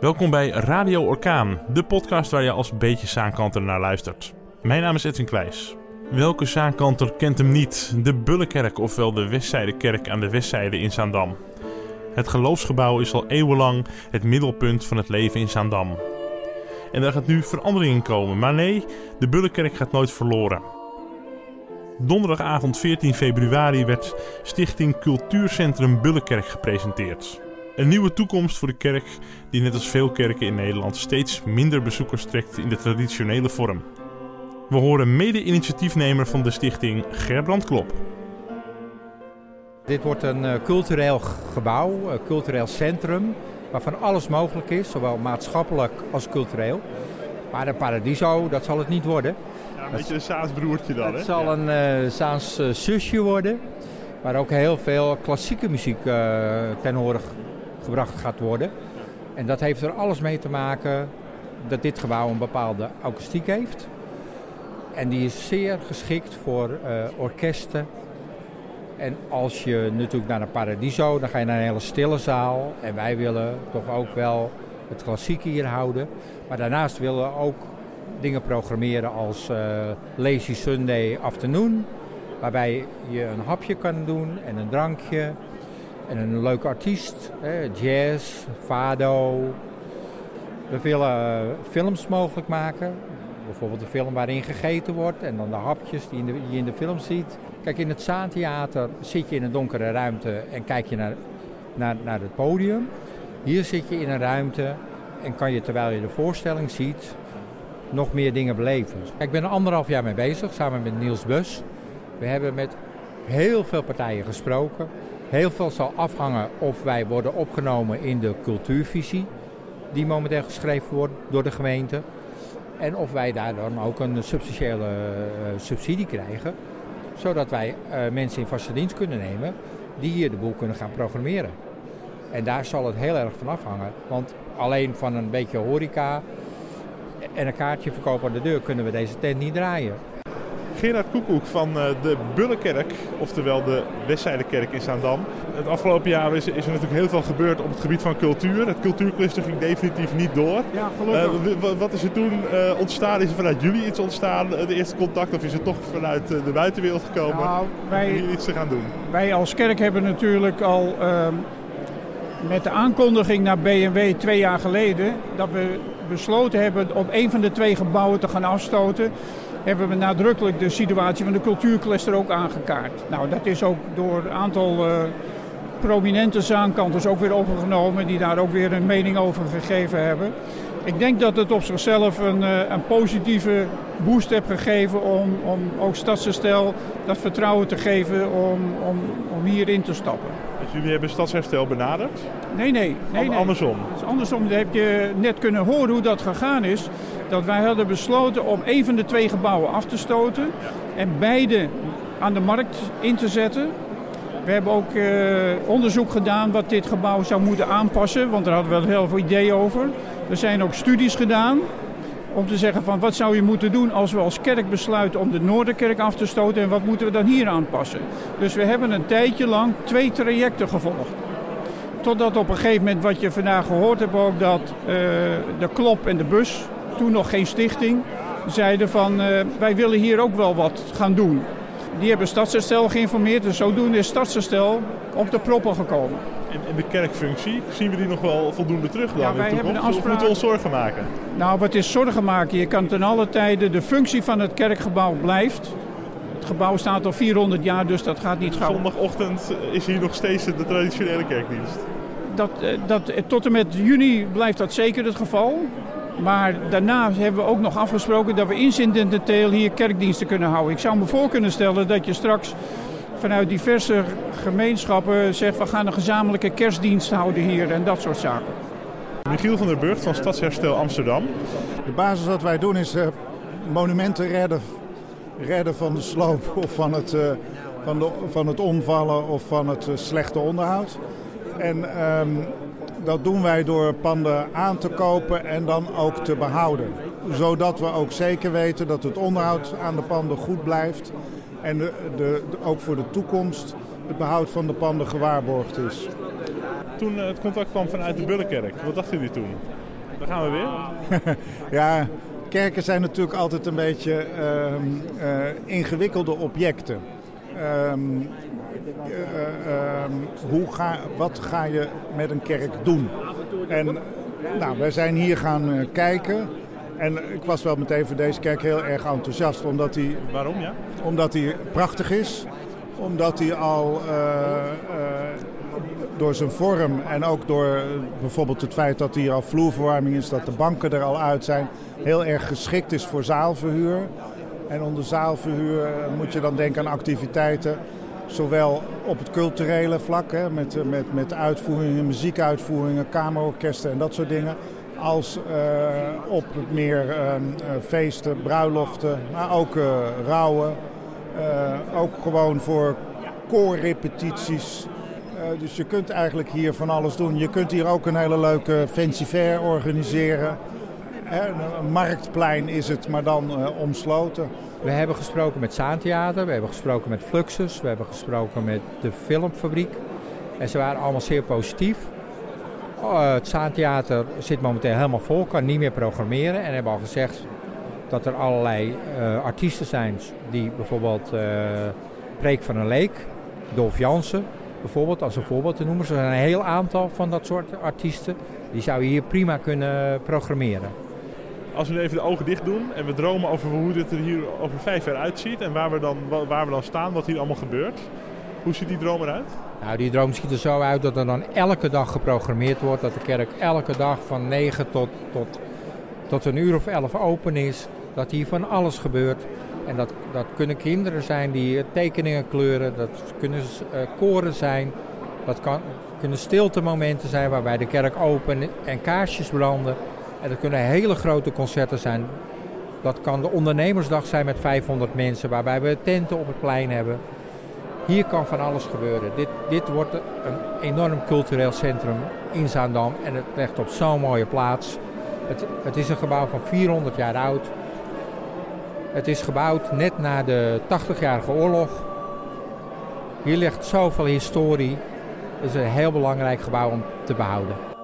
Welkom bij Radio Orkaan, de podcast waar je als beetje zaankanter naar luistert. Mijn naam is Edwin Kleijs. Welke zaankanter kent hem niet? De Bullenkerk, ofwel de Westzijdekerk aan de Westzijde in Zaandam. Het geloofsgebouw is al eeuwenlang het middelpunt van het leven in Zaandam. En daar gaat nu verandering in komen, maar nee, de Bullenkerk gaat nooit verloren. Donderdagavond 14 februari werd Stichting Cultuurcentrum Bullenkerk gepresenteerd. Een nieuwe toekomst voor de kerk die net als veel kerken in Nederland steeds minder bezoekers trekt in de traditionele vorm. We horen mede-initiatiefnemer van de stichting Gerbrand Klop. Dit wordt een uh, cultureel gebouw, een cultureel centrum, waarvan alles mogelijk is, zowel maatschappelijk als cultureel. Maar een paradiso, dat zal het niet worden. Ja, een beetje een Saans broertje dan, hè? Het zal een uh, Saans uh, zusje worden, waar ook heel veel klassieke muziek ten horen gebracht gaat worden. En dat heeft er alles mee te maken dat dit gebouw een bepaalde akoestiek heeft. En die is zeer geschikt voor uh, orkesten. En als je natuurlijk naar een Paradiso, dan ga je naar een hele stille zaal. En wij willen toch ook wel het klassieke hier houden. Maar daarnaast willen we ook dingen programmeren als uh, Lazy Sunday Afternoon. Waarbij je een hapje kan doen en een drankje. En een leuke artiest, hè, jazz, fado. We willen uh, films mogelijk maken. Bijvoorbeeld een film waarin gegeten wordt en dan de hapjes die, in de, die je in de film ziet. Kijk, in het Zaantheater zit je in een donkere ruimte en kijk je naar, naar, naar het podium. Hier zit je in een ruimte en kan je terwijl je de voorstelling ziet nog meer dingen beleven. Ik ben er anderhalf jaar mee bezig samen met Niels Bus. We hebben met heel veel partijen gesproken. Heel veel zal afhangen of wij worden opgenomen in de cultuurvisie die momenteel geschreven wordt door de gemeente. En of wij daar dan ook een substantiële uh, subsidie krijgen, zodat wij uh, mensen in vaste dienst kunnen nemen die hier de boel kunnen gaan programmeren. En daar zal het heel erg van afhangen, want alleen van een beetje horeca en een kaartje verkopen aan de deur kunnen we deze tent niet draaien. Gerard Koekoek van de Bullenkerk, oftewel de Westzijdekerk in Zaandam. Het afgelopen jaar is, is, er natuurlijk heel veel gebeurd op het gebied van cultuur. Het cultuurcluster ging definitief niet door. Ja, gelukkig. Uh, wat is er toen uh, ontstaan? Is er vanuit jullie iets ontstaan, de eerste contact? Of is het toch vanuit de buitenwereld gekomen nou, wij, om hier iets te gaan doen? Wij als kerk hebben natuurlijk al uh, met de aankondiging naar BMW twee jaar geleden... dat we besloten hebben om een van de twee gebouwen te gaan afstoten hebben we nadrukkelijk de situatie van de cultuurcluster ook aangekaart. Nou, dat is ook door een aantal uh, prominente zaankanters ook weer overgenomen, die daar ook weer een mening over gegeven hebben. Ik denk dat het op zichzelf een, uh, een positieve boost heeft gegeven om, om ook Stadsherstel dat vertrouwen te geven om, om, om hierin te stappen. Dus jullie hebben Stadsherstel benaderd? Nee, nee. nee, nee. Andersom? Andersom heb je net kunnen horen hoe dat gegaan is. Dat wij hadden besloten om een van de twee gebouwen af te stoten ja. en beide aan de markt in te zetten. We hebben ook uh, onderzoek gedaan wat dit gebouw zou moeten aanpassen, want daar hadden we wel heel veel ideeën over. Er zijn ook studies gedaan om te zeggen van wat zou je moeten doen als we als kerk besluiten om de Noorderkerk af te stoten en wat moeten we dan hier aanpassen. Dus we hebben een tijdje lang twee trajecten gevolgd. Totdat op een gegeven moment, wat je vandaag gehoord hebt ook, dat uh, de klop en de bus, toen nog geen stichting, zeiden van uh, wij willen hier ook wel wat gaan doen. Die hebben Stadsherstel geïnformeerd, dus zodoende is Stadsherstel op de proppen gekomen. En de kerkfunctie, zien we die nog wel voldoende terug dan ja, in wij de toekomst? Hebben een afspraak... Of moeten we ons zorgen maken? Nou, wat is zorgen maken? Je kan ten alle tijde, de functie van het kerkgebouw blijft. Het gebouw staat al 400 jaar, dus dat gaat niet gauw. Zondagochtend is hier nog steeds de traditionele kerkdienst. Dat, dat, tot en met juni blijft dat zeker het geval. Maar daarna hebben we ook nog afgesproken dat we incidenteel hier kerkdiensten kunnen houden. Ik zou me voor kunnen stellen dat je straks vanuit diverse gemeenschappen zegt... we gaan een gezamenlijke kerstdienst houden hier en dat soort zaken. Michiel van der Burgt van Stadsherstel Amsterdam. De basis wat wij doen is uh, monumenten redden, redden van de sloop of van het, uh, van, de, van het omvallen of van het uh, slechte onderhoud. En um, dat doen wij door panden aan te kopen en dan ook te behouden. Zodat we ook zeker weten dat het onderhoud aan de panden goed blijft. En de, de, ook voor de toekomst het behoud van de panden gewaarborgd is. Toen het contact kwam vanuit de Bullenkerk, wat dachten jullie toen? Daar gaan we weer. ja, kerken zijn natuurlijk altijd een beetje ehm, eh, ingewikkelde objecten. Eh, ehm, hoe ga, wat ga je met een kerk doen? En nou, wij zijn hier gaan eh, kijken. En ik was wel meteen voor deze kerk heel erg enthousiast. Omdat hij, Waarom, ja? omdat hij prachtig is. Omdat hij al door zijn vorm en ook door bijvoorbeeld het feit dat hier al vloerverwarming is, dat de banken er al uit zijn, heel erg geschikt is voor zaalverhuur. En onder zaalverhuur moet je dan denken aan activiteiten, zowel op het culturele vlak, hè, met, met, met uitvoeringen, muziekuitvoeringen, kamerorkesten en dat soort dingen, als uh, op het meer uh, feesten, bruiloften, maar ook uh, rouwen. ook gewoon voor koorrepetities. dus je kunt eigenlijk hier van alles doen. Je kunt hier ook een hele leuke fancy fair organiseren. Een marktplein is het, maar dan omsloten. We hebben gesproken met Zaantheater, we hebben gesproken met Fluxus, we hebben gesproken met de Filmfabriek. En ze waren allemaal zeer positief. Uh, het Zaantheater zit momenteel helemaal vol, kan niet meer programmeren. En hebben al gezegd dat er allerlei uh, artiesten zijn die bijvoorbeeld Preek van een Leek, Dolf Jansen bijvoorbeeld, als een voorbeeld te noemen. Er zijn een heel aantal van dat soort artiesten. Die zouden hier prima kunnen programmeren. Als we even de ogen dicht doen en we dromen over hoe dit er hier over vijf jaar uitziet en waar we dan, waar we dan staan, wat hier allemaal gebeurt. Hoe ziet die droom eruit? Nou, die droom ziet er zo uit dat er dan elke dag geprogrammeerd wordt. Dat de kerk elke dag van 9 tot, tot, tot een uur of 11 open is. Dat hier van alles gebeurt. En dat, dat kunnen kinderen zijn die tekeningen kleuren. Dat kunnen uh, koren zijn. Dat kan, kunnen stilte momenten zijn waarbij de kerk open en kaarsjes branden. Dat kunnen hele grote concerten zijn. Dat kan de ondernemersdag zijn met 500 mensen, waarbij we tenten op het plein hebben. Hier kan van alles gebeuren. Dit, dit wordt een enorm cultureel centrum in Zaandam en het ligt op zo'n mooie plaats. Het, het is een gebouw van 400 jaar oud. Het is gebouwd net na de 80-jarige oorlog. Hier ligt zoveel historie. Het is een heel belangrijk gebouw om te behouden.